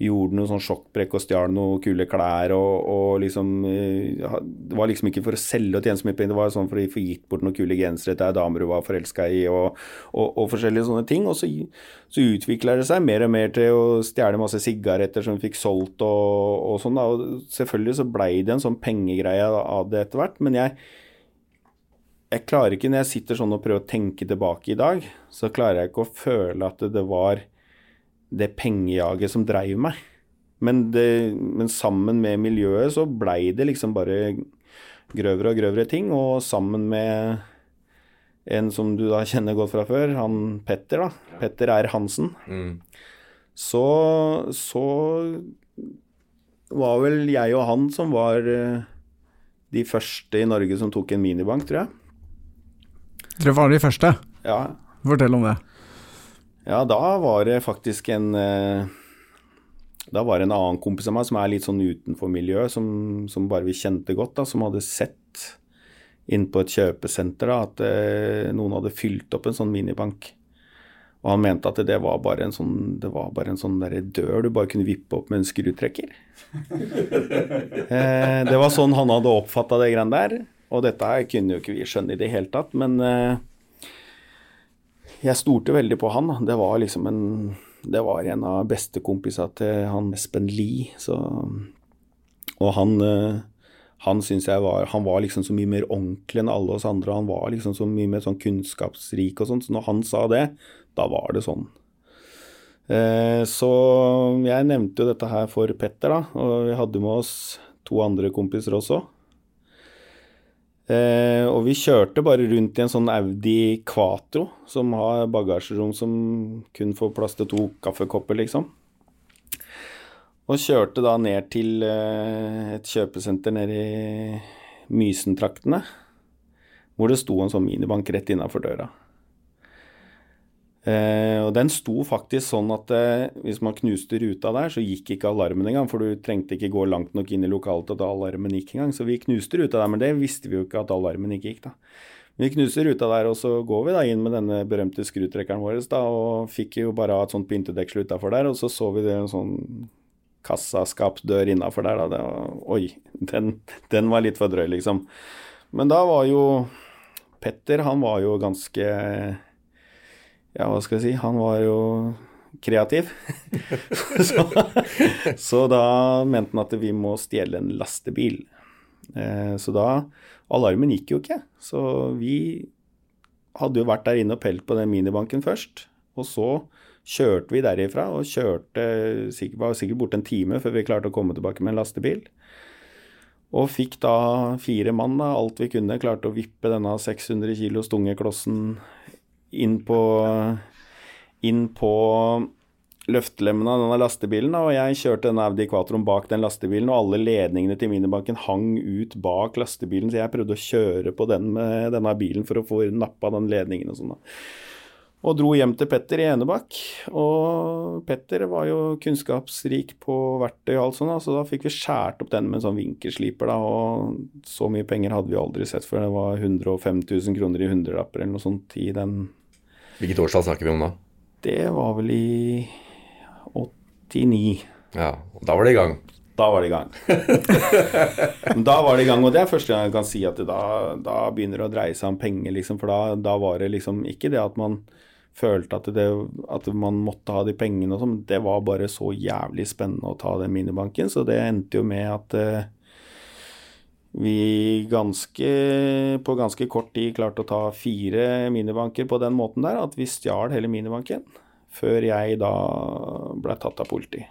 gjorde noe sånn sjokkbrekk og stjal noen kule klær og, og liksom eh, Det var liksom ikke for å selge og tjene så mye penger, det var sånn for å få gitt bort noen kule gensere til ei dame du var forelska i, og, og, og, forskjellige sånne ting. Og så, så utvikla det seg mer og mer til å stjele masse sigaretter som vi fikk solgt og, sånn. Og selvfølgelig så blei det en sånn pengegreie av det etter hvert, men jeg jeg klarer ikke, når jeg sitter sånn og prøver å tenke tilbake i dag, så klarer jeg ikke å føle at det var det pengejaget som dreiv meg. Men, det, men, sammen med miljøet så blei det liksom bare grøvere og grøvere ting. Og sammen med en som du da kjenner godt fra før, han Petter, da. Petter R. Hansen. Mm. Så, så var vel jeg og han som var eh, de første i Norge som tok en minibank, tror jeg. Dere var de første? Ja. Fortell om det. Ja, da var det faktisk en eh, Da var det en annen kompis av meg som er litt sånn utenfor miljøet, som, som bare vi kjente godt, da, som hadde sett inn på et kjøpesenter da, at eh, noen hadde fylt opp en sånn minibank. Og han mente at det var bare en sånn, det var bare en sånn dør du bare kunne vippe opp med en skrutrekker. eh, det var sånn han hadde oppfatta det greiene der. Og dette kunne jo ikke vi skjønne i det hele tatt, men eh, jeg stolte veldig på han. Det var liksom en Det var en av bestekompisene til han Espen Lie. Så, og han eh, han syns jeg var Han var liksom så mye mer ordentlig enn alle oss andre. Han var liksom så mye mer sånn kunnskapsrik og sånn. Så når han sa det, da var det sånn. Eh, så jeg nevnte jo dette her for Petter, da. Og vi hadde med oss to andre kompiser også. Eh, og vi kjørte bare rundt i en sånn Audi Quatro som har bagasjerom som kun får plass til to kaffekopper, liksom. Og kjørte da ned til eh, et kjøpesenter nede i Mysen-traktene, hvor det sto en sånn minibank rett innafor døra. Eh, og den sto faktisk sånn at eh, hvis man knuste ruta der, så gikk ikke alarmen engang, for du trengte ikke gå langt nok inn i lokalet til at alarmen gikk engang. Så vi knuste ruta der, men det visste vi jo ikke at alarmen ikke gikk, da. Vi knuser ruta der, og så går vi da inn med denne berømte skrutrekkeren vår, da, og fikk jo bare av et sånt pyntedeksel utafor der, og så så vi det en sånn kassaskapdør innafor der, da. Det var, oi, den, den var litt for drøy, liksom. Men da var jo Petter, han var jo ganske ja, hva skal jeg si, han var jo kreativ. så, så, da mente han at vi må stjele en lastebil. Eh, så da Alarmen gikk jo ikke. Så vi hadde jo vært der inne og pelt på den minibanken først. Og så kjørte vi derifra og kjørte var sikkert borte en time før vi klarte å komme tilbake med en lastebil. Og fikk da fire mann, da, alt vi kunne. Klarte å vippe denne 600 kilo tunge klossen inn på, inn på løftelemmene av denne lastebilen, og jeg kjørte denne Audi Quatroen bak den lastebilen, og alle ledningene til minibanken hang ut bak lastebilen, så jeg prøvde å kjøre på den med denne bilen for å få nappa den ledningen og sånn. Og dro hjem til Petter i Enebakk. Og Petter var jo kunnskapsrik på verktøy og alt sånt, så da fikk vi skåret opp den med en sånn vinkelsliper, da, og så mye penger hadde vi aldri sett før. Det var 105 000 kroner i hundrelapper eller noe sånt i den Hvilket årstall snakker vi om da? Det var vel i 89. Ja, og da var det i gang. Da var det i gang. da var det i gang, og det er første gang jeg kan si at da, da begynner det å dreie seg om penger, liksom. For da, da, var det liksom ikke det at man følte at, det, at man måtte ha de pengene og sånn, det var bare så jævlig spennende å ta den minibanken, så det endte jo med at eh, vi ganske, på ganske kort tid klarte å ta fire minibanker på den måten der, at vi stjal hele minibanken. Før jeg da ble tatt av politi.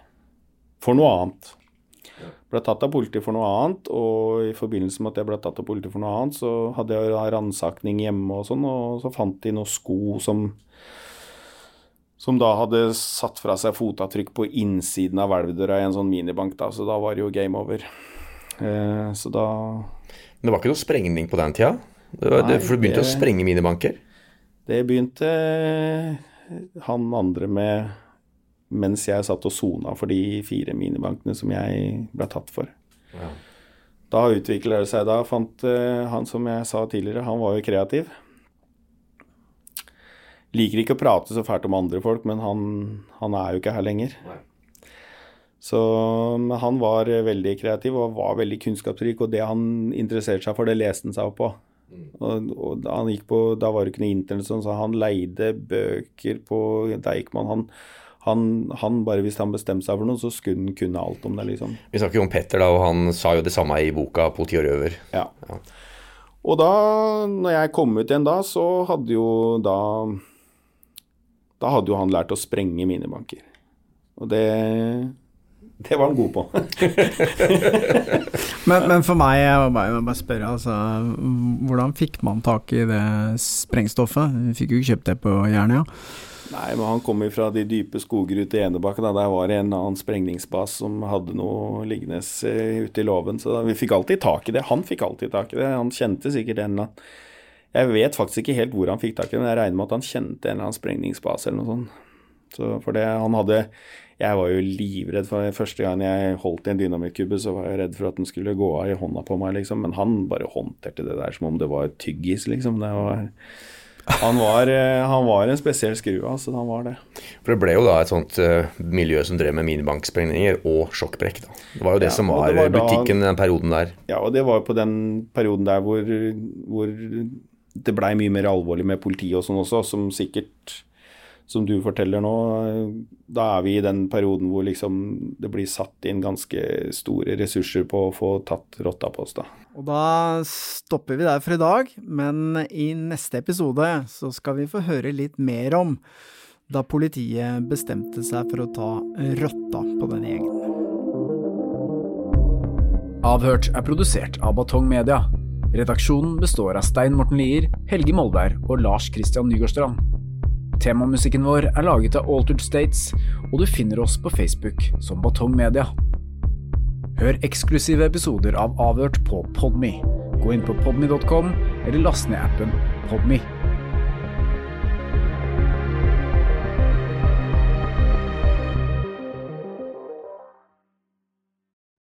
For noe annet. Ble tatt av politiet for noe annet, og i forbindelse med at jeg ble tatt av politiet for noe annet, så hadde jeg ransakning hjemme og sånn, og så fant de noen sko som som da hadde satt fra seg fotavtrykk på innsiden av hvelvdøra i en sånn minibank, da, så da var det jo game over. Eh, så da Men det var ikke noe sprengning på den tida? Det var, Nei, det, for du begynte det, å sprenge minibanker? Det begynte han andre med mens jeg satt og sona for de fire minibankene som jeg ble tatt for. Ja. Da utvikla det seg. Da fant uh, han, som jeg sa tidligere, han var jo kreativ. Liker ikke å prate så fælt om andre folk, men han, han er jo ikke her lenger. Nei. Så han var veldig kreativ og var veldig kunnskapsrik, og det han interesserte seg for, det leste han seg opp på. Og, og da, på, da var det ikke noe internett, sånn, så han leide bøker på Deichman. Han, han, han bare Hvis han bestemte seg for noe, så skulle han kunne alt om det, liksom. Vi snakker jo om Petter, da, og han sa jo det samme i boka 'Politi og røver'. Ja. Ja. Og da, når jeg kom ut igjen da, så hadde jo da Da hadde jo han lært å sprenge minibanker. Og det det var han god på. Men, men for meg, jeg må bare, jeg må bare spørre, altså, hvordan fikk man tak i det sprengstoffet? Vi fikk jo ikke kjøpt det på Jernia. Nei, men han kom jo fra de dype skoger ute i Enebakken. Der var det en annen sprengningsbas som hadde noe liggende eh, ute i låven. Så vi fikk alltid tak i det. Han fikk alltid tak i det. Han kjente sikkert en eller annen Jeg vet faktisk ikke helt hvor han fikk tak i det, men jeg regner med at han kjente en eller annen sprengningsbase eller noe sånt. Så for det han hadde Jeg var jo livredd for Første gang jeg holdt i en dynamittkubbe, så var jeg redd for at den skulle gå av i hånda på meg, liksom. Men han bare håndterte det der som om det var tyggis, liksom. Det var han var, eh, han var en spesiell skrue, altså. Han var det. For det ble jo da et sånt uh, miljø som drev med minibanksprengninger og sjokkbrekk. da. Det var jo det Ja, som var, det var da- den perioden der. Ja, og det var på den perioden der hvor, hvor det blei mye mer alvorlig med politiet og sånn også, som sikkert Som du forteller nå, da er vi i den perioden hvor liksom det blir satt inn ganske store ressurser på å få tatt rotta på oss, da. Og da stopper vi der for i dag, men i neste episode så skal vi få høre litt mer om da politiet bestemte seg for å ta rotta på denne gjengen. Avhørt er produsert av Batong Media. Redaksjonen består av Stein Morten Lier, Helge Molberg og Lars Christian Nygårdstrand. Temamusikken vår er laget av Altered States, og du finner oss på Facebook som Batong Media. Hør eksklusive episoder av Avhørt på Podme. Gå inn på podme.com, eller last ned appen Podme.